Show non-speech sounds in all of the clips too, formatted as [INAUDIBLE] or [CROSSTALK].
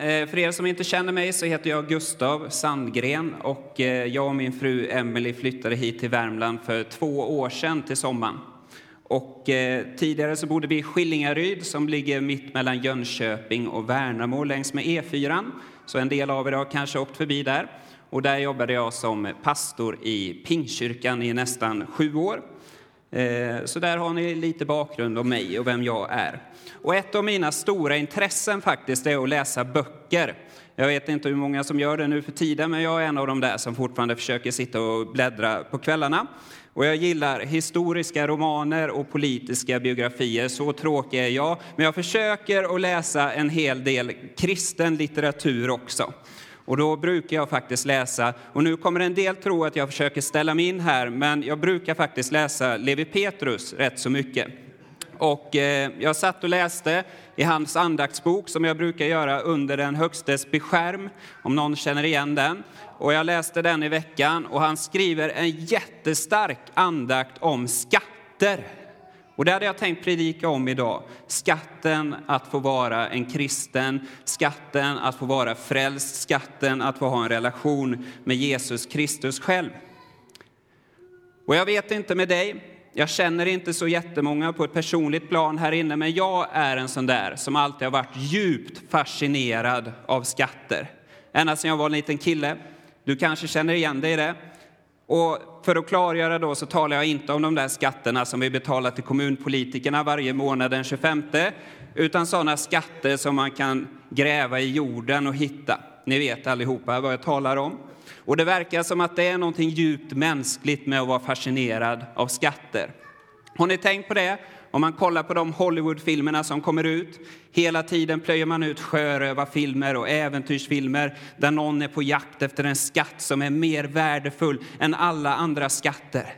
Eh, för er som inte känner mig så heter jag Gustav Sandgren och eh, jag och min fru Emelie flyttade hit till Värmland för två år sedan till sommaren. Och eh, tidigare så bodde vi i Skillingaryd som ligger mitt mellan Jönköping och Värnamo längs med E4. Så en del av er har kanske åkt förbi där. Och där jobbade jag som pastor i Pingkyrkan i nästan sju år. Eh, så där har ni lite bakgrund om mig och vem jag är. Och ett av mina stora intressen faktiskt är att läsa böcker. Jag vet inte hur många som gör det nu för tiden, men jag är en av de där som fortfarande försöker sitta och bläddra på kvällarna. Och jag gillar historiska romaner och politiska biografier, så tråkig är jag. Men jag försöker att läsa en hel del kristen litteratur också. Och då brukar jag faktiskt läsa, och nu kommer en del tro att jag försöker ställa mig in här, men jag brukar faktiskt läsa Levi Petrus rätt så mycket. Och eh, jag satt och läste i hans andaktsbok som jag brukar göra under den högstes beskärm, om någon känner igen den. Och jag läste den i veckan och han skriver en jättestark andakt om skatter. Och det hade jag tänkt predika om idag. Skatten att få vara en kristen, skatten att få vara frälst, skatten att få ha en relation med Jesus Kristus själv. Och jag vet inte med dig, jag känner inte så jättemånga på ett personligt plan här inne, men jag är en sån där som alltid har varit djupt fascinerad av skatter. Ända sedan jag var en liten kille. Du kanske känner igen dig i det. Och för att klargöra då så talar jag inte om de där skatterna som vi betalar till kommunpolitikerna varje månad den 25, utan sådana skatter som man kan gräva i jorden och hitta. Ni vet allihopa vad jag talar om. Och det verkar som att det är någonting djupt mänskligt med att vara fascinerad av skatter. Har ni tänkt på det? Om man kollar på de Hollywoodfilmerna som kommer ut, hela tiden plöjer man ut sjörövarfilmer och äventyrsfilmer där någon är på jakt efter en skatt som är mer värdefull än alla andra skatter.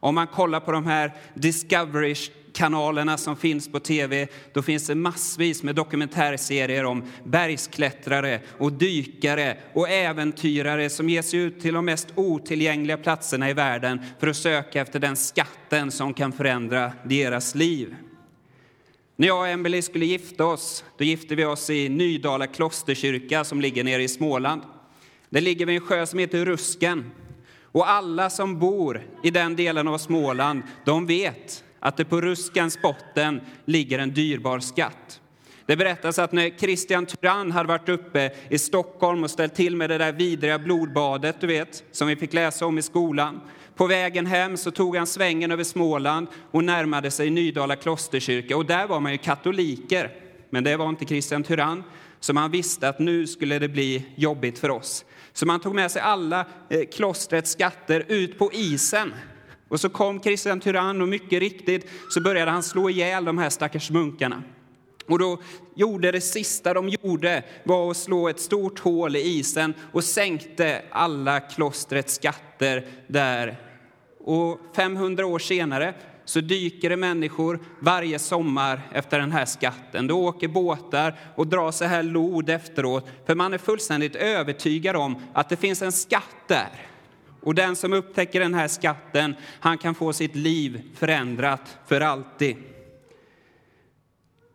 Om man kollar på de här Discovery kanalerna som finns på tv, då finns det massvis med dokumentärserier om bergsklättrare och dykare och äventyrare som ger sig ut till de mest otillgängliga platserna i världen för att söka efter den skatten som kan förändra deras liv. När jag och Emelie skulle gifta oss, då gifte vi oss i Nydala klosterkyrka som ligger nere i Småland. Det ligger vid en sjö som heter Rusken. Och alla som bor i den delen av Småland, de vet att det på Ruskans botten ligger en dyrbar skatt. Det berättas att när Christian Tyrann hade varit uppe i Stockholm och ställt till med det där vidriga blodbadet, du vet, som vi fick läsa om i skolan. På vägen hem så tog han svängen över Småland och närmade sig Nydala klosterkyrka. Och där var man ju katoliker, men det var inte Christian Tyrann. Så man visste att nu skulle det bli jobbigt för oss. Så man tog med sig alla eh, klostrets skatter ut på isen och så kom Kristian Tyrann och mycket riktigt så började han slå ihjäl de här stackars munkarna. Och då gjorde det sista de gjorde var att slå ett stort hål i isen och sänkte alla klostrets skatter där. Och 500 år senare så dyker det människor varje sommar efter den här skatten. Då åker båtar och drar så här lod efteråt, för man är fullständigt övertygad om att det finns en skatt där. Och den som upptäcker den här skatten, han kan få sitt liv förändrat för alltid.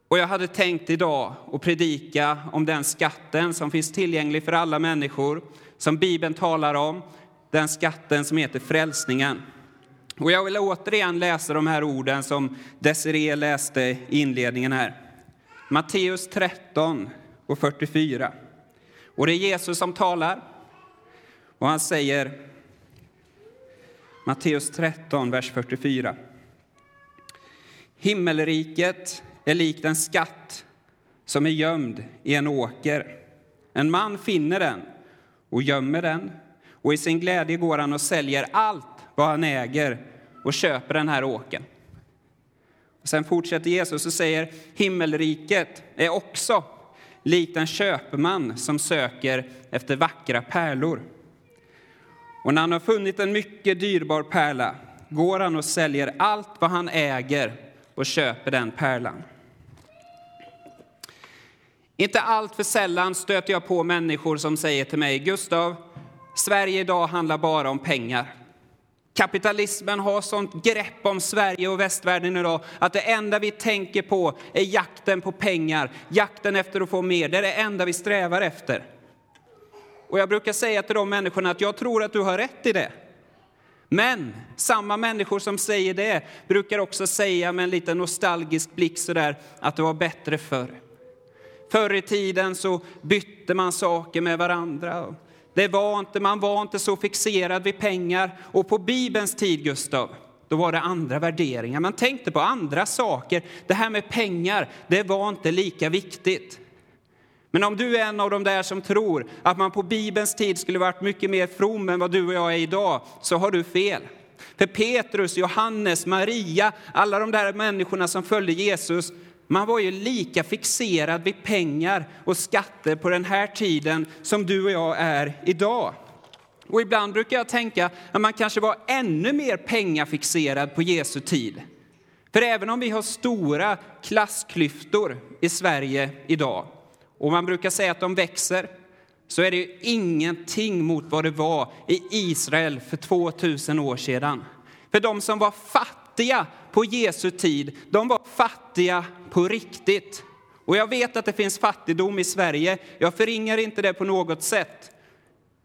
Och jag hade tänkt idag att predika om den skatten som finns tillgänglig för alla människor, som Bibeln talar om, den skatten som heter frälsningen. Och jag vill återigen läsa de här orden som Desiree läste i inledningen här. Matteus 13 och 44. Och det är Jesus som talar. Och han säger Matteus 13, vers 44. Himmelriket är likt en skatt som är gömd i en åker. En man finner den och gömmer den och i sin glädje går han och säljer allt vad han äger och köper den här åken. Och sen fortsätter Jesus och säger himmelriket är också likt en köpman som söker efter vackra pärlor. Och när han har funnit en mycket dyrbar pärla går han och säljer allt vad han äger och köper den pärlan. Inte allt för sällan stöter jag på människor som säger till mig, Gustav, Sverige idag handlar bara om pengar. Kapitalismen har sånt grepp om Sverige och västvärlden idag att det enda vi tänker på är jakten på pengar, jakten efter att få mer. Det är det enda vi strävar efter. Och jag brukar säga till de människorna att jag tror att du har rätt i det. Men samma människor som säger det brukar också säga med en liten nostalgisk blick sådär att det var bättre förr. Förr i tiden så bytte man saker med varandra. Det var inte, man var inte så fixerad vid pengar. Och på Bibelns tid, Gustav, då var det andra värderingar. Man tänkte på andra saker. Det här med pengar, det var inte lika viktigt. Men om du är en av de där som tror att man på Bibelns tid skulle varit mycket mer from än vad du och jag är idag, så har du fel. För Petrus, Johannes, Maria, alla de där människorna som följde Jesus, man var ju lika fixerad vid pengar och skatter på den här tiden som du och jag är idag. Och ibland brukar jag tänka att man kanske var ännu mer pengafixerad på Jesu tid. För även om vi har stora klassklyftor i Sverige idag, och man brukar säga att de växer, så är det ju ingenting mot vad det var i Israel för 2000 år sedan. För de som var fattiga på Jesu tid, de var fattiga på riktigt. Och jag vet att det finns fattigdom i Sverige, jag förringar inte det på något sätt.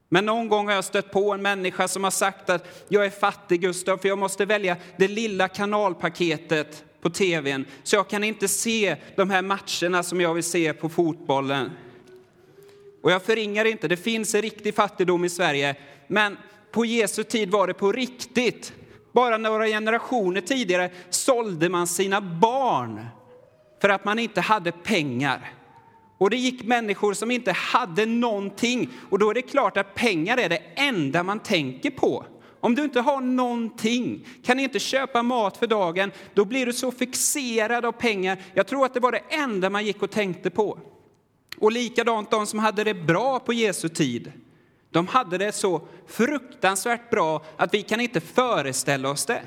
Men någon gång har jag stött på en människa som har sagt att jag är fattig Gustav, för jag måste välja det lilla kanalpaketet på tvn, så jag kan inte se de här matcherna som jag vill se på fotbollen. Och jag förringar inte, det finns en riktig fattigdom i Sverige, men på Jesu tid var det på riktigt. Bara några generationer tidigare sålde man sina barn för att man inte hade pengar. Och det gick människor som inte hade någonting. Och då är det klart att pengar är det enda man tänker på. Om du inte har någonting, kan inte köpa mat för dagen, då blir du så fixerad av pengar. Jag tror att det var det enda man gick och tänkte på. Och likadant de som hade det bra på Jesu tid. De hade det så fruktansvärt bra att vi kan inte föreställa oss det.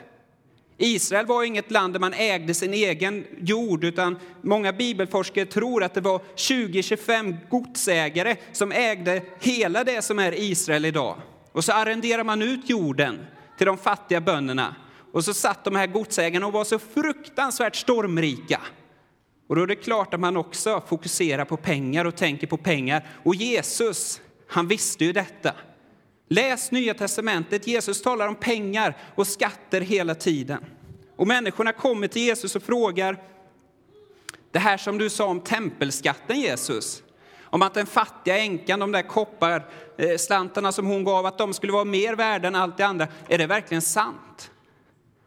Israel var inget land där man ägde sin egen jord, utan många bibelforskare tror att det var 20-25 godsägare som ägde hela det som är Israel idag. Och så arrenderar man ut jorden till de fattiga bönderna. Och så satt de här godsägarna och var så fruktansvärt stormrika. Och då är det klart att man också fokuserar på pengar och tänker på pengar. Och Jesus, han visste ju detta. Läs Nya testamentet. Jesus talar om pengar och skatter hela tiden. Och människorna kommer till Jesus och frågar det här som du sa om tempelskatten, Jesus. Om att den fattiga änkan, de där kopparslantarna som hon gav, att de skulle vara mer värda än allt det andra. Är det verkligen sant?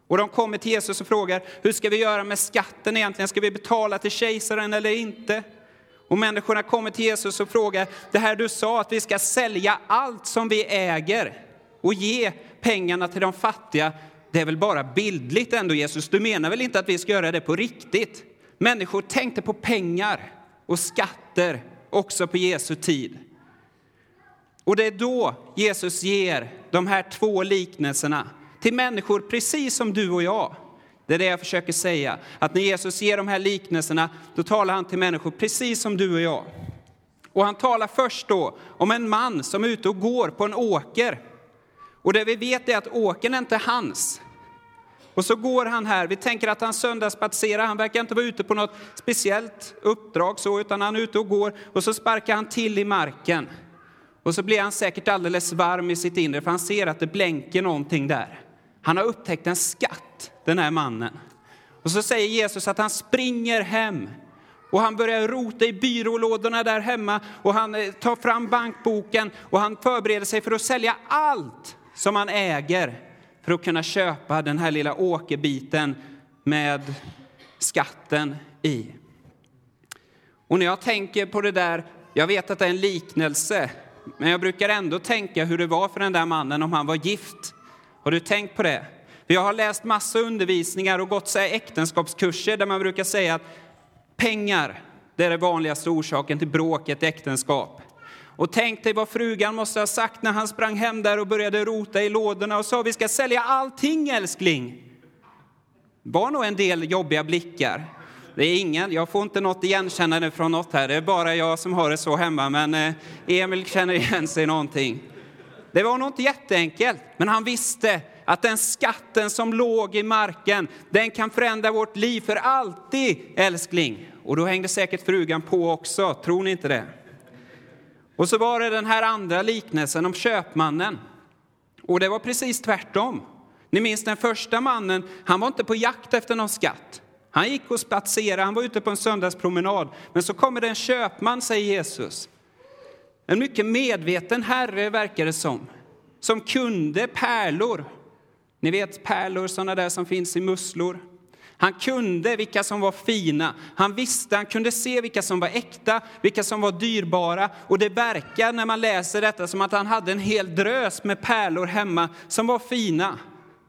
Och de kommer till Jesus och frågar, hur ska vi göra med skatten egentligen? Ska vi betala till kejsaren eller inte? Och människorna kommer till Jesus och frågar, det här du sa att vi ska sälja allt som vi äger och ge pengarna till de fattiga, det är väl bara bildligt ändå Jesus? Du menar väl inte att vi ska göra det på riktigt? Människor tänkte på pengar och skatter också på Jesu tid. Och det är då Jesus ger de här två liknelserna till människor precis som du och jag. Det är det jag försöker säga, att när Jesus ger de här liknelserna, då talar han till människor precis som du och jag. Och han talar först då om en man som är ute och går på en åker. Och det vi vet är att åkern är inte hans. Och så går han här, vi tänker att han söndagspatserar, han verkar inte vara ute på något speciellt uppdrag så, utan han är ute och går och så sparkar han till i marken. Och så blir han säkert alldeles varm i sitt inre, för han ser att det blänker någonting där. Han har upptäckt en skatt, den här mannen. Och så säger Jesus att han springer hem och han börjar rota i byrålådorna där hemma och han eh, tar fram bankboken och han förbereder sig för att sälja allt som han äger för att kunna köpa den här lilla åkerbiten med skatten i. Och när jag tänker på det där, jag vet att det är en liknelse, men jag brukar ändå tänka hur det var för den där mannen om han var gift. Har du tänkt på det? För jag har läst massa undervisningar och gått så äktenskapskurser där man brukar säga att pengar, det är den vanligaste orsaken till bråk i ett äktenskap. Och tänk dig vad frugan måste ha sagt när han sprang hem där och började rota i lådorna och sa vi ska sälja allting älskling. Det var nog en del jobbiga blickar. Det är ingen, jag får inte något igenkännande från något här, det är bara jag som har det så hemma, men eh, Emil känner igen sig någonting. Det var nog inte jätteenkelt, men han visste att den skatten som låg i marken, den kan förändra vårt liv för alltid, älskling. Och då hängde säkert frugan på också, tror ni inte det? Och så var det den här andra liknelsen om köpmannen. Och det var precis tvärtom. Ni minns den första mannen, han var inte på jakt efter någon skatt. Han gick och spatserade, han var ute på en söndagspromenad. Men så kommer det en köpman, säger Jesus. En mycket medveten herre verkar det som, som kunde pärlor. Ni vet pärlor, sådana där som finns i musslor. Han kunde vilka som var fina, han visste, han kunde se vilka som var äkta, vilka som var dyrbara. Och det verkar när man läser detta som att han hade en hel drös med pärlor hemma som var fina.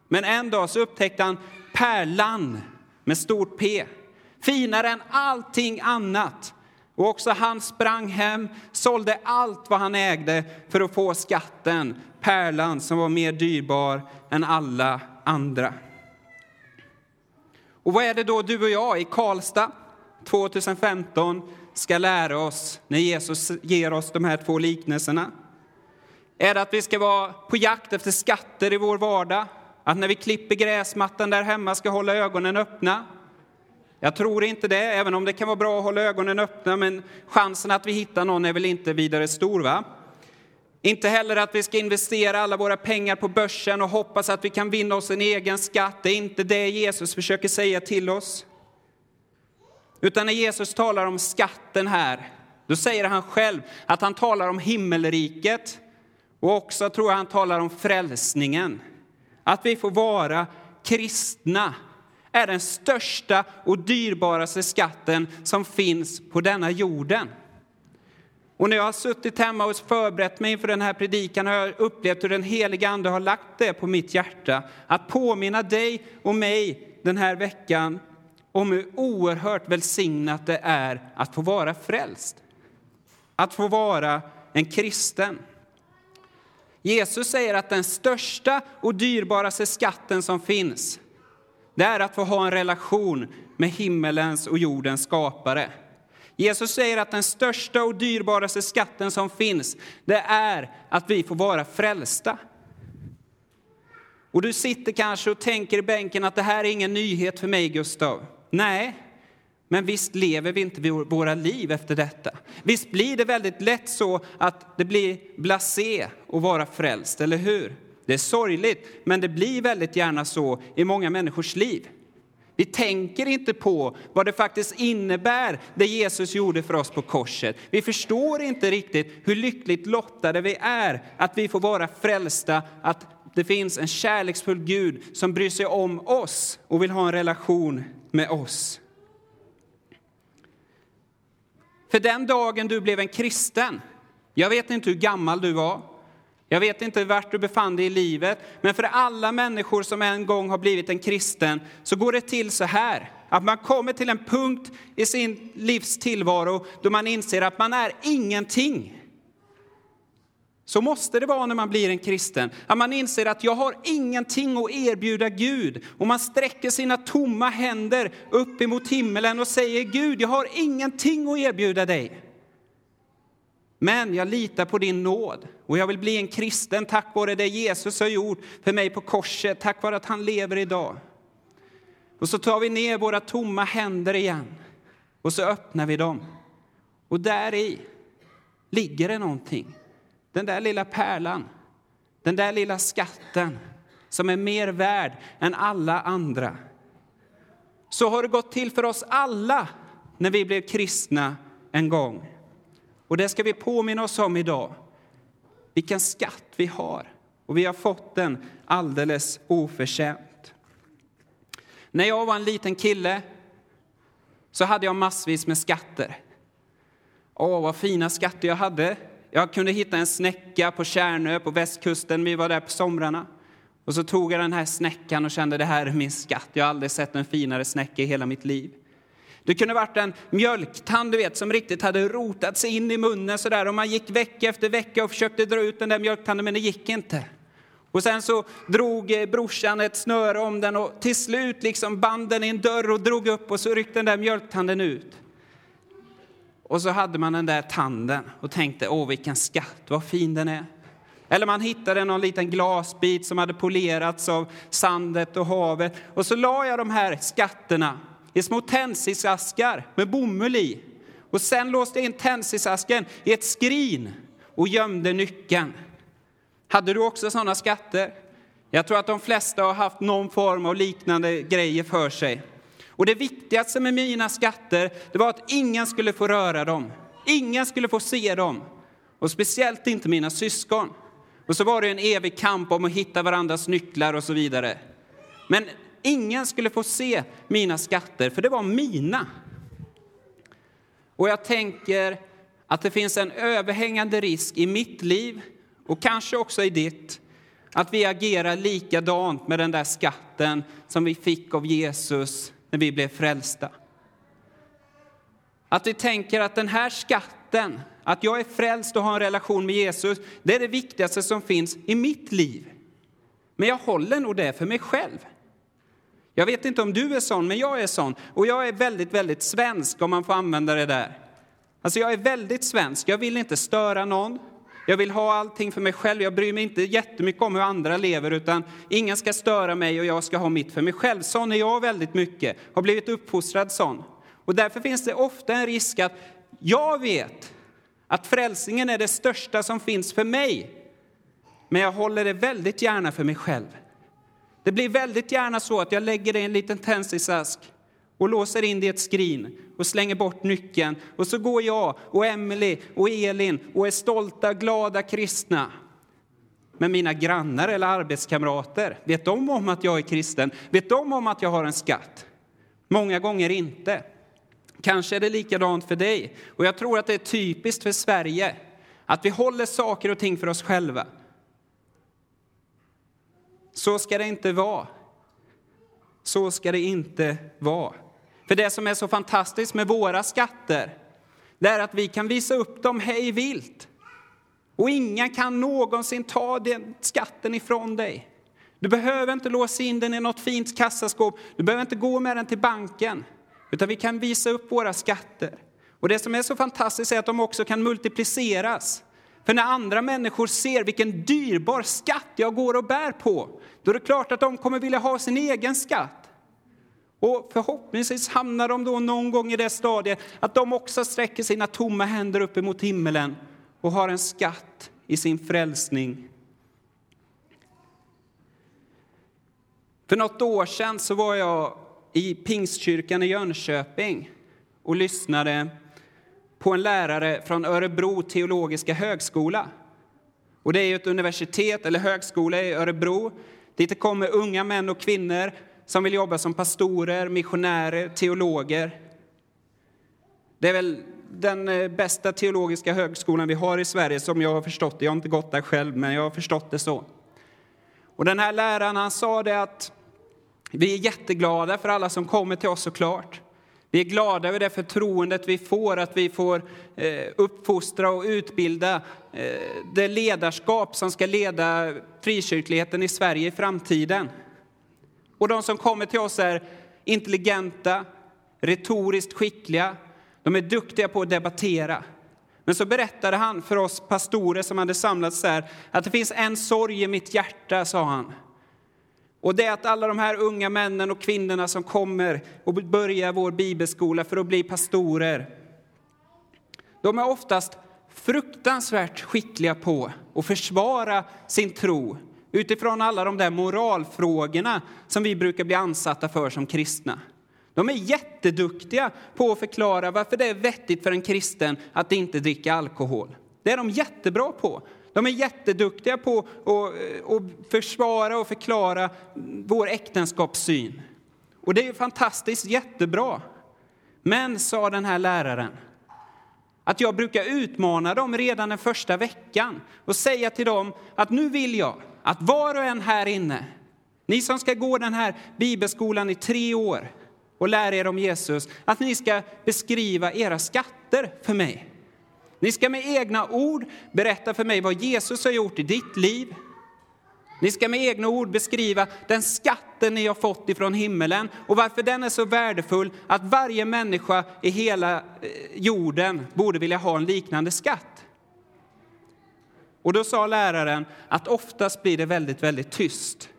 Men en dag så upptäckte han pärlan med stort P, finare än allting annat. Och också han sprang hem, sålde allt vad han ägde för att få skatten, pärlan som var mer dyrbar än alla andra. Och vad är det då du och jag i Karlstad 2015 ska lära oss när Jesus ger oss de här två liknelserna? Är det att vi ska vara på jakt efter skatter i vår vardag? Att när vi klipper gräsmattan där hemma ska hålla ögonen öppna? Jag tror inte det, även om det kan vara bra att hålla ögonen öppna, men chansen att vi hittar någon är väl inte vidare stor, va? Inte heller att vi ska investera alla våra pengar på börsen och hoppas att vi kan vinna oss en egen skatt. Det är inte det Jesus försöker säga till oss. Utan när Jesus talar om skatten här, då säger han själv att han talar om himmelriket och också tror jag han talar om frälsningen. Att vi får vara kristna är den största och dyrbaraste skatten som finns på denna jorden. Och när jag har suttit hemma och förberett mig inför den här predikan har jag upplevt hur den heliga Ande har lagt det på mitt hjärta. Att påminna dig och mig den här veckan om hur oerhört välsignat det är att få vara frälst. Att få vara en kristen. Jesus säger att den största och dyrbaraste skatten som finns, det är att få ha en relation med himmelens och jordens skapare. Jesus säger att den största och dyrbaraste skatten som finns, det är att vi får vara frälsta. Och du sitter kanske och tänker i bänken att det här är ingen nyhet för mig, Gustav. Nej, men visst lever vi inte våra liv efter detta. Visst blir det väldigt lätt så att det blir blasé att vara frälst, eller hur? Det är sorgligt, men det blir väldigt gärna så i många människors liv. Vi tänker inte på vad det faktiskt innebär, det Jesus gjorde för oss på korset. Vi förstår inte riktigt hur lyckligt lottade vi är att vi får vara frälsta, att det finns en kärleksfull Gud som bryr sig om oss och vill ha en relation med oss. För den dagen du blev en kristen, jag vet inte hur gammal du var, jag vet inte vart du befann dig i livet, men för alla människor som en gång har blivit en kristen så går det till så här. Att man kommer till en punkt i sin livs tillvaro då man inser att man är ingenting. Så måste det vara när man blir en kristen. Att man inser att jag har ingenting att erbjuda Gud. Och man sträcker sina tomma händer upp emot himmelen och säger Gud, jag har ingenting att erbjuda dig. Men jag litar på din nåd och jag vill bli en kristen tack vare det Jesus har gjort för mig på korset, tack vare att han lever idag. Och så tar vi ner våra tomma händer igen och så öppnar vi dem. Och där i ligger det någonting. Den där lilla pärlan, den där lilla skatten som är mer värd än alla andra. Så har det gått till för oss alla när vi blev kristna en gång. Och det ska vi påminna oss om idag. Vilken skatt vi har. Och vi har fått den alldeles oförtjänt. När jag var en liten kille så hade jag massvis med skatter. Åh, vad fina skatter jag hade. Jag kunde hitta en snäcka på Tjärnö på västkusten. Vi var där på somrarna. Och så tog jag den här snäckan och kände det här är min skatt. Jag har aldrig sett en finare snäcka i hela mitt liv. Det kunde varit en mjölktand du vet, som riktigt hade rotat sig in i munnen sådär och man gick vecka efter vecka och försökte dra ut den där mjölktanden men det gick inte. Och sen så drog eh, brorsan ett snöre om den och till slut liksom band den i en dörr och drog upp och så ryckte den där mjölktanden ut. Och så hade man den där tanden och tänkte, åh vilken skatt, vad fin den är. Eller man hittade någon liten glasbit som hade polerats av sandet och havet. Och så la jag de här skatterna i små tändsticksaskar med bomull i. Och sen låste jag in tändsticksasken i ett skrin och gömde nyckeln. Hade du också sådana skatter? Jag tror att de flesta har haft någon form av liknande grejer för sig. Och det viktigaste med mina skatter, det var att ingen skulle få röra dem. Ingen skulle få se dem. Och speciellt inte mina syskon. Och så var det en evig kamp om att hitta varandras nycklar och så vidare. Men ingen skulle få se mina skatter, för det var mina. Och jag tänker att det finns en överhängande risk i mitt liv och kanske också i ditt att vi agerar likadant med den där skatten som vi fick av Jesus när vi blev frälsta. Att vi tänker att den här skatten, att jag är frälst och har en relation med Jesus, det är det viktigaste som finns i mitt liv. Men jag håller nog det för mig själv. Jag vet inte om du är sån, men jag är sån. Och jag är väldigt, väldigt svensk om man får använda det där. Alltså jag är väldigt svensk. Jag vill inte störa någon. Jag vill ha allting för mig själv. Jag bryr mig inte jättemycket om hur andra lever, utan ingen ska störa mig och jag ska ha mitt för mig själv. Sån är jag väldigt mycket, har blivit uppfostrad sån. Och därför finns det ofta en risk att jag vet att frälsningen är det största som finns för mig, men jag håller det väldigt gärna för mig själv. Det blir väldigt gärna så att jag lägger det i en liten tändsticksask och låser in det i ett skrin och slänger bort nyckeln. Och så går jag och Emily och Elin och är stolta, glada kristna. Men mina grannar eller arbetskamrater, vet de om att jag är kristen? Vet de om att jag har en skatt? Många gånger inte. Kanske är det likadant för dig. Och jag tror att det är typiskt för Sverige att vi håller saker och ting för oss själva. Så ska det inte vara. Så ska det inte vara. För det som är så fantastiskt med våra skatter, det är att vi kan visa upp dem hej vilt. Och ingen kan någonsin ta den skatten ifrån dig. Du behöver inte låsa in den i något fint kassaskåp. Du behöver inte gå med den till banken. Utan vi kan visa upp våra skatter. Och det som är så fantastiskt är att de också kan multipliceras. För när andra människor ser vilken dyrbar skatt jag går och bär på, då är det klart att de kommer vilja ha sin egen skatt. Och förhoppningsvis hamnar de då någon gång i det stadiet att de också sträcker sina tomma händer upp emot himmelen och har en skatt i sin frälsning. För något år sedan så var jag i Pingstkyrkan i Jönköping och lyssnade på en lärare från Örebro teologiska högskola. Och det är ett universitet eller högskola i Örebro. Dit det kommer unga män och kvinnor som vill jobba som pastorer, missionärer, teologer. Det är väl den eh, bästa teologiska högskolan vi har i Sverige som jag har förstått det. Jag har inte gått där själv, men jag har förstått det så. Och den här läraren han sa det att vi är jätteglada för alla som kommer till oss såklart. Vi är glada över det förtroendet vi får, att vi får eh, uppfostra och utbilda eh, det ledarskap som ska leda frikyrkligheten i Sverige i framtiden. Och de som kommer till oss är intelligenta, retoriskt skickliga, de är duktiga på att debattera. Men så berättade han för oss pastorer som hade samlats där att det finns en sorg i mitt hjärta, sa han. Och det är att alla de här unga männen och kvinnorna som kommer och börjar vår bibelskola för att bli pastorer, de är oftast fruktansvärt skickliga på att försvara sin tro utifrån alla de där moralfrågorna som vi brukar bli ansatta för som kristna. De är jätteduktiga på att förklara varför det är vettigt för en kristen att inte dricka alkohol. Det är de jättebra på. De är jätteduktiga på eh, att försvara och förklara vår äktenskapssyn. Och det är fantastiskt jättebra. Men, sa den här läraren, att jag brukar utmana dem redan den första veckan och säga till dem att nu vill jag att var och en här inne, ni som ska gå den här bibelskolan i tre år och lära er om Jesus, att ni ska beskriva era skatter för mig. Ni ska med egna ord berätta för mig vad Jesus har gjort i ditt liv. Ni ska med egna ord beskriva den skatten ni har fått ifrån himmelen och varför den är så värdefull att varje människa i hela eh, jorden borde vilja ha en liknande skatt. Och då sa läraren att oftast blir det väldigt, väldigt tyst.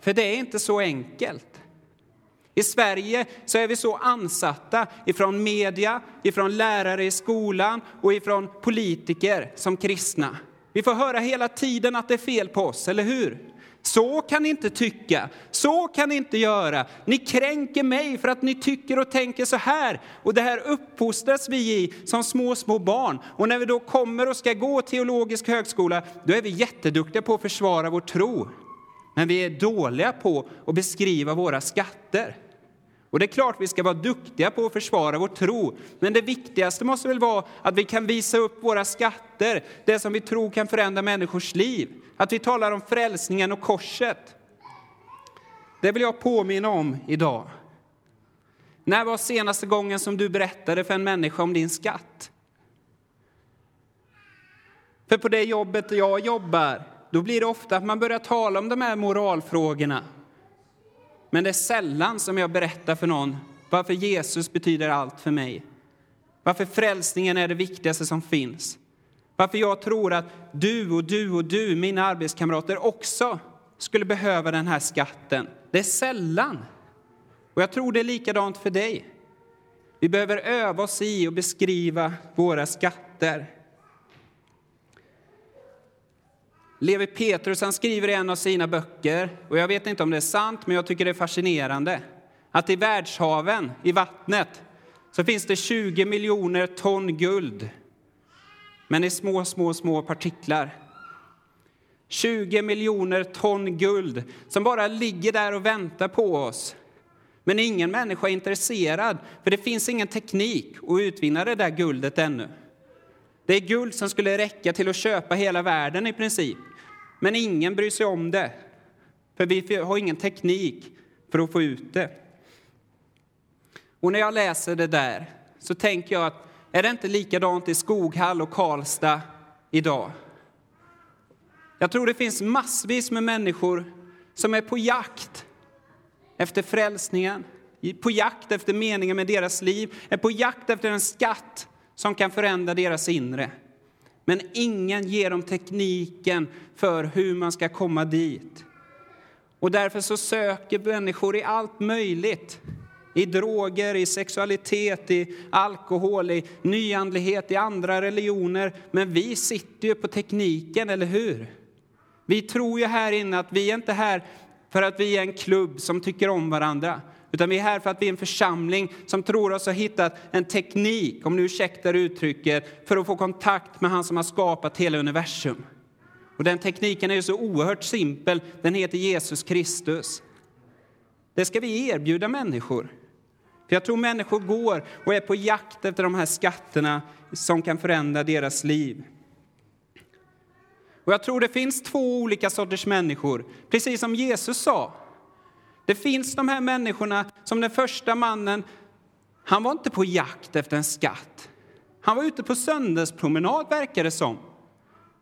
För det är inte så enkelt. I Sverige så är vi så ansatta ifrån media, ifrån lärare i skolan och ifrån politiker som kristna. Vi får höra hela tiden att det är fel på oss, eller hur? Så kan ni inte tycka, så kan ni inte göra. Ni kränker mig för att ni tycker och tänker så här. Och det här uppfostras vi i som små, små barn. Och när vi då kommer och ska gå teologisk högskola, då är vi jätteduktiga på att försvara vår tro. Men vi är dåliga på att beskriva våra skatter. Och det är klart vi ska vara duktiga på att försvara vår tro, men det viktigaste måste väl vara att vi kan visa upp våra skatter, det som vi tror kan förändra människors liv. Att vi talar om frälsningen och korset. Det vill jag påminna om idag. När var senaste gången som du berättade för en människa om din skatt? För på det jobbet jag jobbar, då blir det ofta att man börjar tala om de här moralfrågorna. Men det är sällan som jag berättar för någon varför Jesus betyder allt för mig. Varför frälsningen är det viktigaste som finns. Varför jag tror att du och du och du, mina arbetskamrater, också skulle behöva den här skatten. Det är sällan. Och jag tror det är likadant för dig. Vi behöver öva oss i att beskriva våra skatter. Levi Petrus han skriver i en av sina böcker, och jag vet inte om det är sant, men jag tycker det är fascinerande, att i världshaven, i vattnet, så finns det 20 miljoner ton guld, men i små, små, små partiklar. 20 miljoner ton guld som bara ligger där och väntar på oss. Men ingen människa är intresserad, för det finns ingen teknik att utvinna det där guldet ännu. Det är guld som skulle räcka till att köpa hela världen i princip. Men ingen bryr sig om det, för vi har ingen teknik för att få ut det. Och när jag läser det där så tänker jag att är det inte likadant i Skoghall och Karlstad idag? Jag tror det finns massvis med människor som är på jakt efter frälsningen, på jakt efter meningen med deras liv, är på jakt efter en skatt som kan förändra deras inre. Men ingen ger dem tekniken för hur man ska komma dit. Och därför så söker människor i allt möjligt. I droger, i sexualitet, i alkohol, i nyandlighet, i andra religioner. Men vi sitter ju på tekniken, eller hur? Vi tror ju här inne att vi är inte här för att vi är en klubb som tycker om varandra. Utan vi är här för att vi är en församling som tror oss ha hittat en teknik, om ni ursäktar uttrycket, för att få kontakt med han som har skapat hela universum. Och den tekniken är så oerhört simpel, den heter Jesus Kristus. Det ska vi erbjuda människor. För jag tror människor går och är på jakt efter de här skatterna som kan förändra deras liv. Och jag tror det finns två olika sorters människor, precis som Jesus sa. Det finns de här människorna som den första mannen, han var inte på jakt efter en skatt. Han var ute på söndagspromenad verkar det som.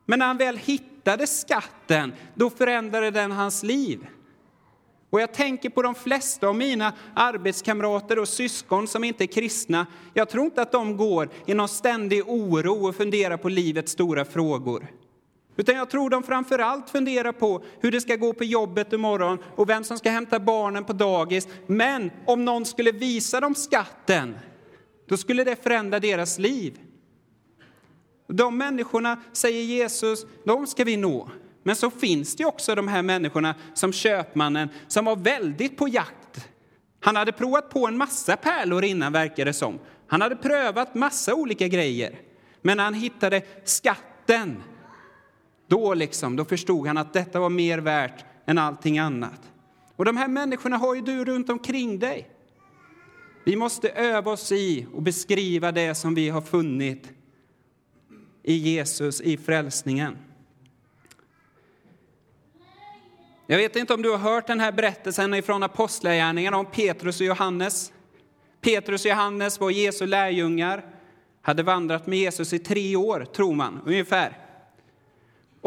Men när han väl hittade skatten, då förändrade den hans liv. Och jag tänker på de flesta av mina arbetskamrater och syskon som inte är kristna. Jag tror inte att de går i någon ständig oro och funderar på livets stora frågor. Utan jag tror de framför allt funderar på hur det ska gå på jobbet imorgon och vem som ska hämta barnen på dagis. Men om någon skulle visa dem skatten, då skulle det förändra deras liv. De människorna, säger Jesus, de ska vi nå. Men så finns det också de här människorna som köpmannen som var väldigt på jakt. Han hade provat på en massa pärlor innan verkar det som. Han hade prövat massa olika grejer. Men han hittade skatten då, liksom, då förstod han att detta var mer värt än allting annat. Och de här människorna har ju du runt omkring dig. Vi måste öva oss i och beskriva det som vi har funnit i Jesus, i frälsningen. Jag vet inte om du har hört den här berättelsen från Apostlagärningarna om Petrus och Johannes. Petrus och Johannes var Jesu lärjungar, hade vandrat med Jesus i tre år, tror man, ungefär.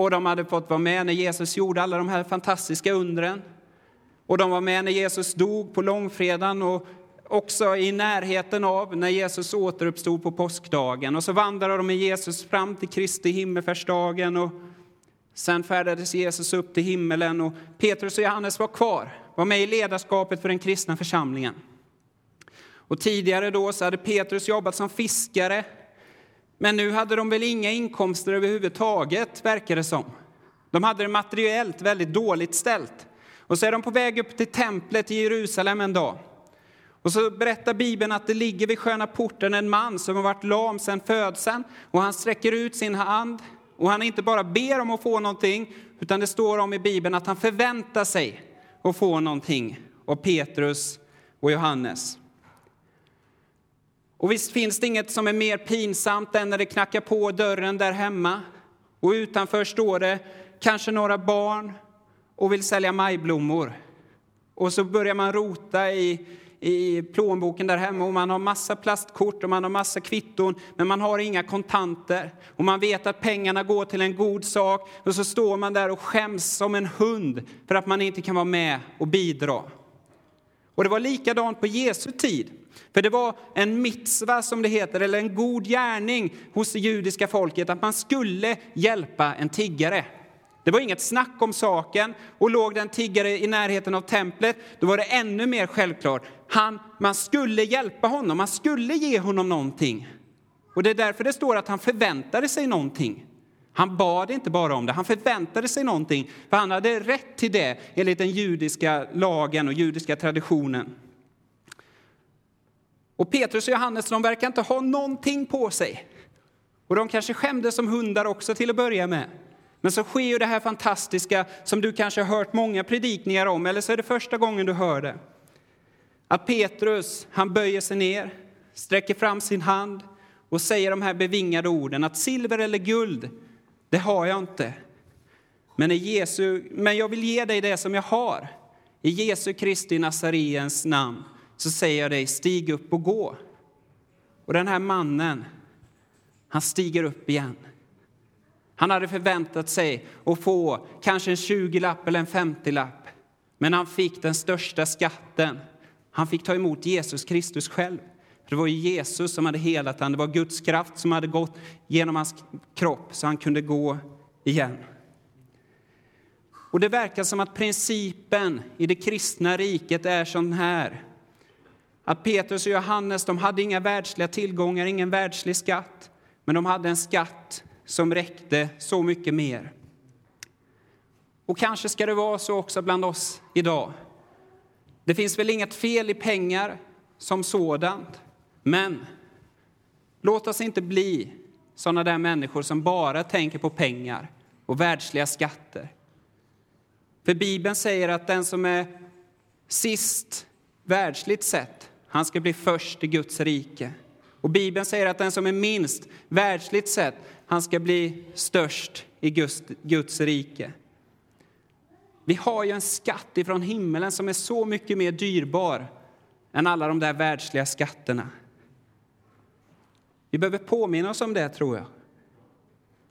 Och de hade fått vara med när Jesus gjorde alla de här fantastiska undren. Och de var med när Jesus dog på långfredagen och också i närheten av när Jesus återuppstod på påskdagen. Och så vandrade de med Jesus fram till Kristi himmelfärdsdagen. Och sen färdades Jesus upp till himmelen och Petrus och Johannes var kvar, var med i ledarskapet för den kristna församlingen. Och tidigare då så hade Petrus jobbat som fiskare, men nu hade de väl inga inkomster överhuvudtaget, verkar det som. De hade det materiellt väldigt dåligt ställt. Och så är de på väg upp till templet i Jerusalem en dag. Och så berättar Bibeln att det ligger vid sköna porten en man som har varit lam sedan födseln och han sträcker ut sin hand och han inte bara ber om att få någonting utan det står om i Bibeln att han förväntar sig att få någonting av Petrus och Johannes. Och visst finns det inget som är mer pinsamt än när det knackar på dörren där hemma och utanför står det kanske några barn och vill sälja majblommor. Och så börjar man rota i, i plånboken där hemma och man har massa plastkort och man har massa kvitton men man har inga kontanter och man vet att pengarna går till en god sak och så står man där och skäms som en hund för att man inte kan vara med och bidra. Och det var likadant på Jesu tid. För det var en mitzva, som det heter, eller en god gärning hos det judiska folket att man skulle hjälpa en tiggare. Det var inget snack om saken. Och låg den tiggare i närheten av templet, då var det ännu mer självklart. Han, man skulle hjälpa honom, man skulle ge honom någonting. Och det är därför det står att han förväntade sig någonting. Han bad inte bara om det, han förväntade sig någonting, för han hade rätt till det enligt den judiska lagen och judiska traditionen. Och Petrus och Johannes de verkar inte ha någonting på sig. Och de kanske skämdes som hundar också till att börja med. Men så sker ju det här fantastiska som du kanske har hört många predikningar om, eller så är det första gången du hör det. Att Petrus, han böjer sig ner, sträcker fram sin hand och säger de här bevingade orden att silver eller guld, det har jag inte. Men, i Jesu, men jag vill ge dig det som jag har. I Jesu Kristi Nazariens namn så säger jag dig, stig upp och gå. Och den här mannen, han stiger upp igen. Han hade förväntat sig att få kanske en 20-lapp eller en 50-lapp. Men han fick den största skatten. Han fick ta emot Jesus Kristus själv. Det var Jesus som hade helat honom. Det var Guds kraft som hade gått genom hans kropp så han kunde gå igen. Och Det verkar som att principen i det kristna riket är sån här. Att Petrus och Johannes de hade inga världsliga tillgångar, ingen världslig skatt. Men de hade en skatt som räckte så mycket mer. Och kanske ska det vara så också bland oss idag. Det finns väl inget fel i pengar som sådant, men låt oss inte bli sådana där människor som bara tänker på pengar och världsliga skatter. För Bibeln säger att den som är sist världsligt sett, han ska bli först i Guds rike. Och Bibeln säger att den som är minst världsligt sett, han ska bli störst i Guds, Guds rike. Vi har ju en skatt ifrån himmelen som är så mycket mer dyrbar än alla de där världsliga skatterna. Vi behöver påminna oss om det, tror jag.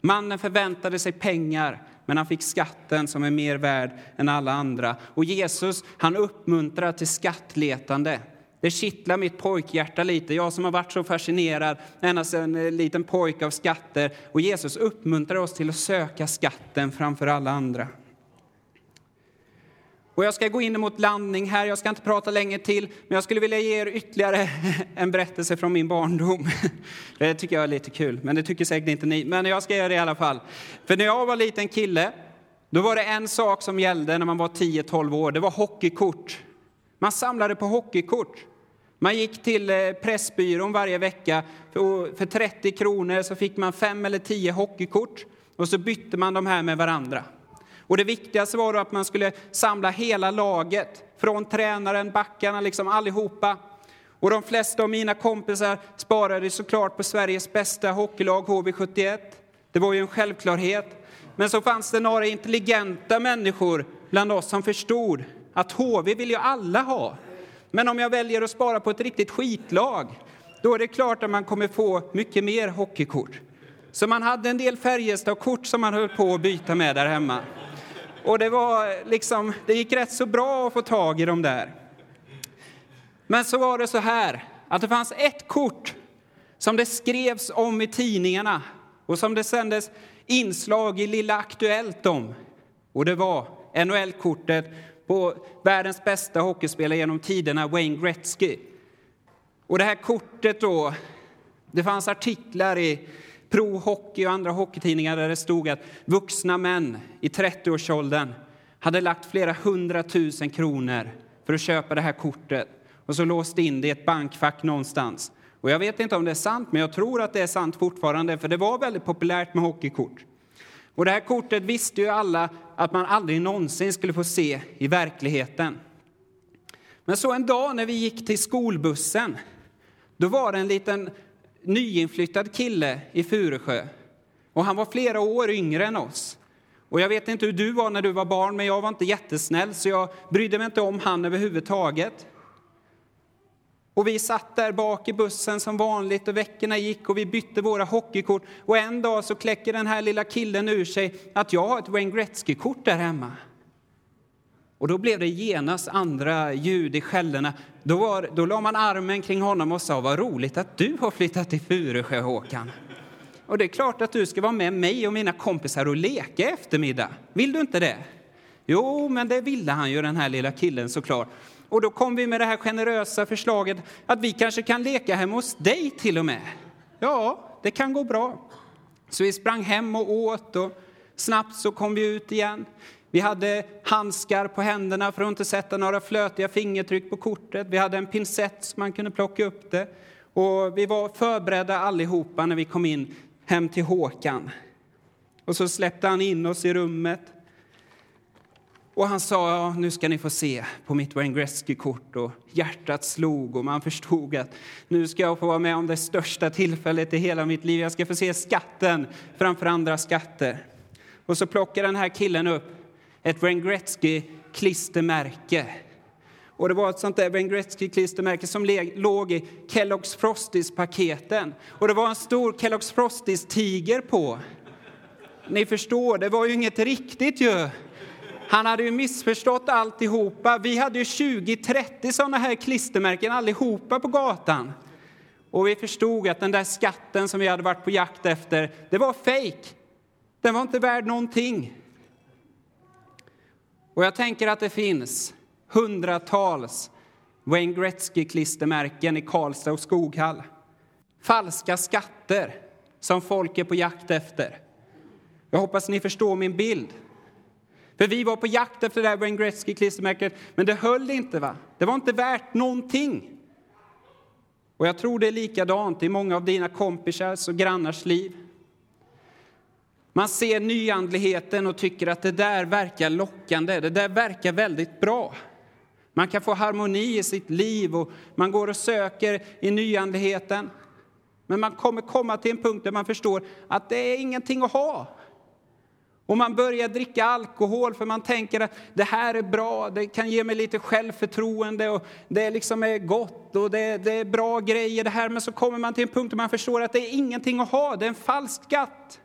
Mannen förväntade sig pengar, men han fick skatten som är mer värd än alla andra. Och Jesus han uppmuntrar till skattletande. Det kittlar mitt pojkhjärta lite, jag som har varit så fascinerad ända sedan en liten pojke av skatter. Och Jesus uppmuntrar oss till att söka skatten framför alla andra. Och jag ska gå in mot landning här, jag ska inte prata länge till, men jag skulle vilja ge er ytterligare [LAUGHS] en berättelse från min barndom. [LAUGHS] Det tycker jag är lite kul, men det tycker säkert inte ni. Men jag ska göra det i alla fall. För när jag var liten kille, då var det en sak som gällde när man var 10-12 år, det var hockeykort. Man samlade på hockeykort. Man gick till eh, Pressbyrån varje vecka. För 30 kronor så fick man fem eller tio hockeykort och så bytte man de här med varandra. Och det viktigaste var att man skulle samla hela laget, från tränaren, backarna, liksom allihopa. Och de flesta av mina kompisar sparade såklart på Sveriges bästa hockeylag, HV71. Det var ju en självklarhet. Men så fanns det några intelligenta människor bland oss som förstod att HV vill ju alla ha. Men om jag väljer att spara på ett riktigt skitlag, då är det klart att man kommer få mycket mer hockeykort. Så man hade en del Färjestad-kort som man höll på att byta med där hemma. Och det, var liksom, det gick rätt så bra att få tag i dem där. Men så var det så här att det fanns ett kort som det skrevs om i tidningarna och som det sändes inslag i Lilla Aktuellt om. Och det var NHL-kortet på världens bästa hockeyspelare genom tiderna, Wayne Gretzky. Och det här kortet då, det fanns artiklar i Pro Hockey och andra hockeytidningar där det stod att vuxna män i 30-årsåldern hade lagt flera hundratusen kronor för att köpa det här kortet och så låst in det i ett bankfack någonstans. Och jag vet inte om det är sant, men jag tror att det är sant fortfarande, för det var väldigt populärt med hockeykort. Och det här kortet visste ju alla att man aldrig någonsin skulle få se i verkligheten. Men så en dag när vi gick till skolbussen, då var det en liten nyinflyttad kille i Furesjö. Och han var flera år yngre än oss. Och jag vet inte hur du var när du var barn, men jag var inte jättesnäll så jag brydde mig inte om han överhuvudtaget. Och vi satt där bak i bussen som vanligt och veckorna gick och vi bytte våra hockeykort. Och en dag så kläcker den här lilla killen ur sig att jag har ett Wayne Gretzky-kort där hemma. Och då blev det genast andra ljud i skällorna. Då, var, då la man armen kring honom och sa vad roligt att du har flyttat till Furesjö, Håkan. Och det är klart att du ska vara med mig och mina kompisar och leka i eftermiddag. Vill du inte det? Jo, men det ville han ju, den här lilla killen såklart. Och då kom vi med det här generösa förslaget att vi kanske kan leka hemma hos dig till och med. Ja, det kan gå bra. Så vi sprang hem och åt och snabbt så kom vi ut igen. Vi hade handskar på händerna för att inte sätta några flötiga fingertryck på kortet. Vi hade en pincett så man kunde plocka upp det. Och vi var förberedda allihopa när vi kom in hem till Håkan. Och så släppte han in oss i rummet. Och han sa, ja, nu ska ni få se på mitt Wayne Gretzky-kort. Och hjärtat slog och man förstod att nu ska jag få vara med om det största tillfället i hela mitt liv. Jag ska få se skatten framför andra skatter. Och så plockar den här killen upp ett Wayne Gretzky-klistermärke. Och det var ett sånt där Wayne Gretzky-klistermärke som låg i Kellogg's Frosties-paketen. Och det var en stor Kellogg's Frosties-tiger på. Ni förstår, det var ju inget riktigt ju. Han hade ju missförstått alltihopa. Vi hade ju 20-30 sådana här klistermärken allihopa på gatan. Och vi förstod att den där skatten som vi hade varit på jakt efter, det var fejk. Den var inte värd någonting. Och jag tänker att det finns hundratals Wayne Gretzky-klistermärken i Karlstad och Skoghall. Falska skatter som folk är på jakt efter. Jag hoppas ni förstår min bild. För vi var på jakt efter det där Wayne Gretzky-klistermärket, men det höll inte. va? Det var inte värt någonting. Och jag tror det är likadant i många av dina kompisars och grannars liv. Man ser nyandligheten och tycker att det där verkar lockande, det där verkar väldigt bra. Man kan få harmoni i sitt liv och man går och söker i nyandligheten. Men man kommer komma till en punkt där man förstår att det är ingenting att ha. Och man börjar dricka alkohol för man tänker att det här är bra, det kan ge mig lite självförtroende och det liksom är gott och det, det är bra grejer det här. Men så kommer man till en punkt där man förstår att det är ingenting att ha, det är en falsk skatt.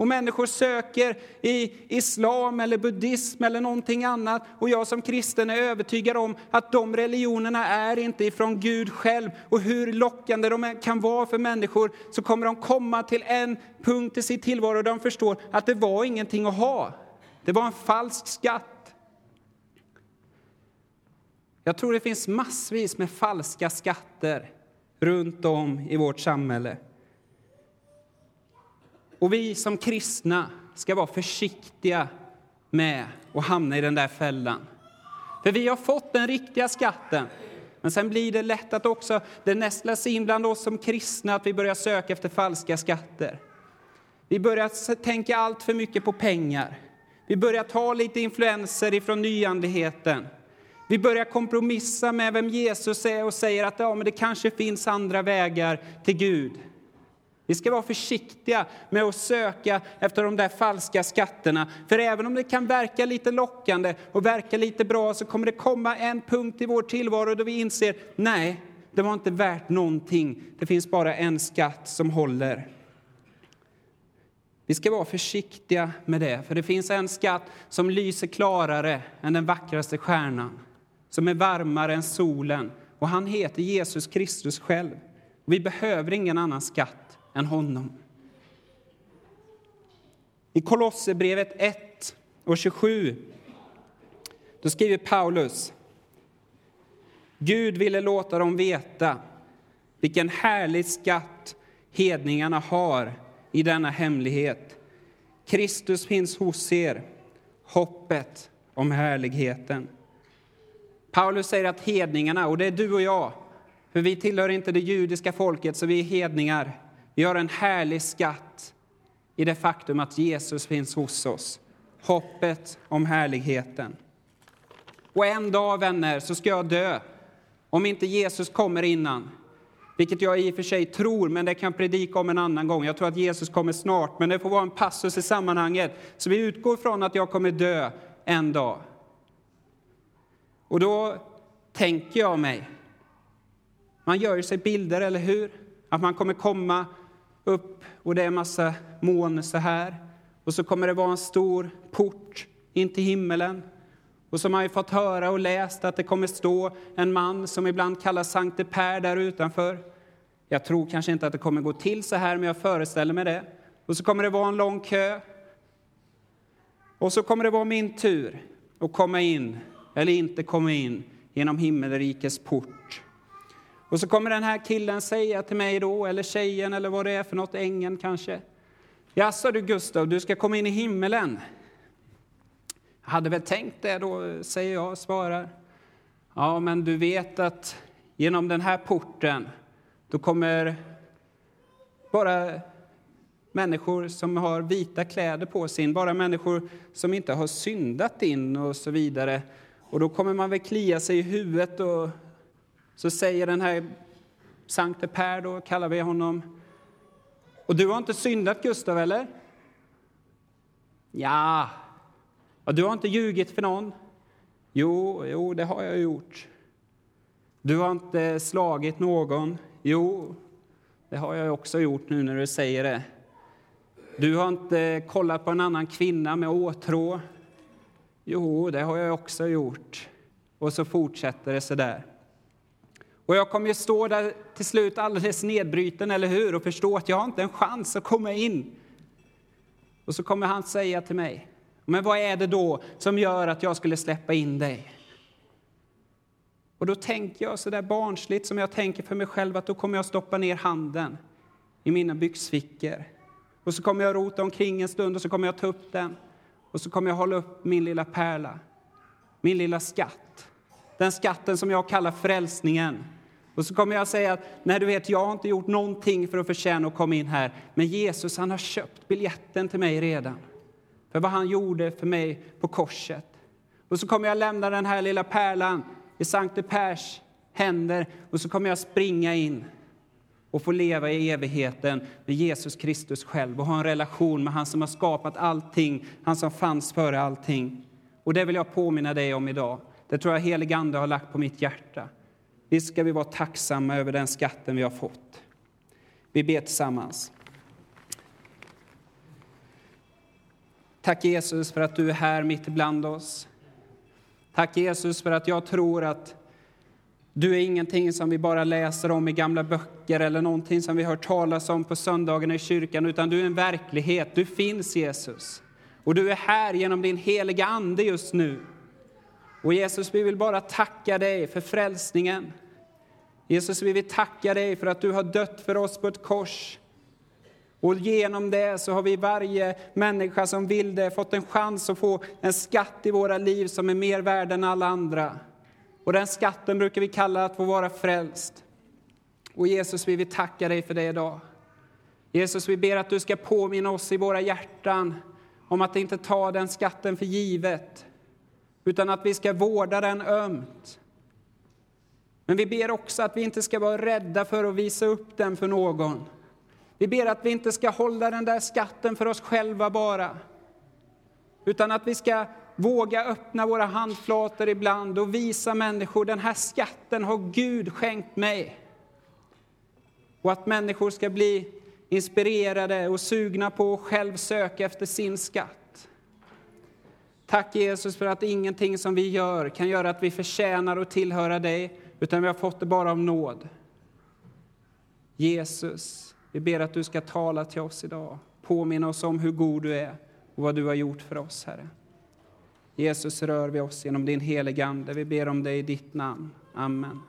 Och människor söker i islam eller buddhism eller någonting annat. Och jag som kristen är övertygad om att de religionerna är inte ifrån Gud själv. Och hur lockande de kan vara för människor så kommer de komma till en punkt i sin tillvaro där de förstår att det var ingenting att ha. Det var en falsk skatt. Jag tror det finns massvis med falska skatter runt om i vårt samhälle. Och vi som kristna ska vara försiktiga med att hamna i den där fällan. För vi har fått den riktiga skatten. Men sen blir det lätt att också det nästlas in bland oss som kristna att vi börjar söka efter falska skatter. Vi börjar tänka allt för mycket på pengar. Vi börjar ta lite influenser ifrån nyandligheten. Vi börjar kompromissa med vem Jesus är och säger att ja, men det kanske finns andra vägar till Gud. Vi ska vara försiktiga med att söka efter de där falska skatterna. För även om det kan verka lite lockande och verka lite bra så kommer det komma en punkt i vår tillvaro då vi inser nej, det var inte värt någonting. Det finns bara en skatt som håller. Vi ska vara försiktiga med det, för det finns en skatt som lyser klarare än den vackraste stjärnan. som är varmare än solen och han heter Jesus Kristus själv. Vi behöver ingen annan skatt än honom. I Kolosserbrevet 1 och 27 då skriver Paulus Gud ville låta dem veta vilken härlig skatt hedningarna har i denna hemlighet. Kristus finns hos er, hoppet om härligheten. Paulus säger att hedningarna, och det är du och jag, för vi tillhör inte det judiska folket, så vi är hedningar. Vi har en härlig skatt i det faktum att Jesus finns hos oss. Hoppet om härligheten. Och en dag, vänner, så ska jag dö. Om inte Jesus kommer innan. Vilket jag i och för sig tror, men det kan predika om en annan gång. Jag tror att Jesus kommer snart, men det får vara en passus i sammanhanget. Så vi utgår från att jag kommer dö en dag. Och då tänker jag mig, man gör sig bilder, eller hur? Att man kommer komma upp och det är en massa moln så här. Och så kommer det vara en stor port in till himmelen. Och som har man ju fått höra och läst att det kommer stå en man som ibland kallas Sankte Per där utanför. Jag tror kanske inte att det kommer gå till så här, men jag föreställer mig det. Och så kommer det vara en lång kö. Och så kommer det vara min tur att komma in, eller inte komma in, genom himmelrikets port. Och så kommer den här killen säga till mig då, eller tjejen eller vad det är för något, ängeln kanske. Jaså du Gustav, du ska komma in i himmelen. Jag hade väl tänkt det då, säger jag, och svarar. Ja, men du vet att genom den här porten, då kommer bara människor som har vita kläder på sig in, bara människor som inte har syndat in och så vidare. Och då kommer man väl klia sig i huvudet och så säger den här Sankte Per, då kallar vi honom. Och du har inte syndat, Gustav, eller? Ja, Och du har inte ljugit för någon. Jo, jo, det har jag gjort. Du har inte slagit någon. Jo, det har jag också gjort nu när du säger det. Du har inte kollat på en annan kvinna med åtrå. Jo, det har jag också gjort. Och så fortsätter det så där. Och jag kommer ju stå där till slut alldeles nedbruten, eller hur? Och förstå att jag har inte en chans att komma in. Och så kommer han säga till mig, men vad är det då som gör att jag skulle släppa in dig? Och då tänker jag så där barnsligt som jag tänker för mig själv att då kommer jag stoppa ner handen i mina byxfickor. Och så kommer jag rota omkring en stund och så kommer jag ta upp den. Och så kommer jag hålla upp min lilla pärla, min lilla skatt. Den skatten som jag kallar frälsningen. Och så kommer jag säga att nej, du vet, jag har inte gjort någonting för att förtjäna att komma in här. Men Jesus, han har köpt biljetten till mig redan för vad han gjorde för mig på korset. Och så kommer jag lämna den här lilla pärlan i Sankte Pers händer och så kommer jag springa in och få leva i evigheten med Jesus Kristus själv och ha en relation med han som har skapat allting, han som fanns före allting. Och det vill jag påminna dig om idag. Det tror jag helig Ande har lagt på mitt hjärta. Visst ska vi vara tacksamma över den skatten vi har fått. Vi ber tillsammans. Tack Jesus för att du är här mitt ibland oss. Tack Jesus för att jag tror att du är ingenting som vi bara läser om i gamla böcker eller någonting som vi hör talas om på söndagarna i kyrkan, utan du är en verklighet. Du finns Jesus. Och du är här genom din heliga Ande just nu. Och Jesus, vi vill bara tacka dig för frälsningen. Jesus, vi vill tacka dig för att du har dött för oss på ett kors. Och genom det så har vi varje människa som vill det fått en chans att få en skatt i våra liv som är mer värd än alla andra. Och den skatten brukar vi kalla att få vara frälst. Och Jesus, vi vill tacka dig för det idag. Jesus, vi ber att du ska påminna oss i våra hjärtan om att inte ta den skatten för givet, utan att vi ska vårda den ömt. Men vi ber också att vi inte ska vara rädda för att visa upp den för någon. Vi ber att vi inte ska hålla den där skatten för oss själva bara, utan att vi ska våga öppna våra handflator ibland och visa människor den här skatten har Gud skänkt mig. Och att människor ska bli inspirerade och sugna på att själv söka efter sin skatt. Tack Jesus för att ingenting som vi gör kan göra att vi förtjänar att tillhöra dig, utan vi har fått det bara av nåd. Jesus, vi ber att du ska tala till oss idag. Påminna oss om hur god du är och vad du har gjort för oss, Herre. Jesus, rör vi oss genom din heliga Ande. Vi ber om det i ditt namn. Amen.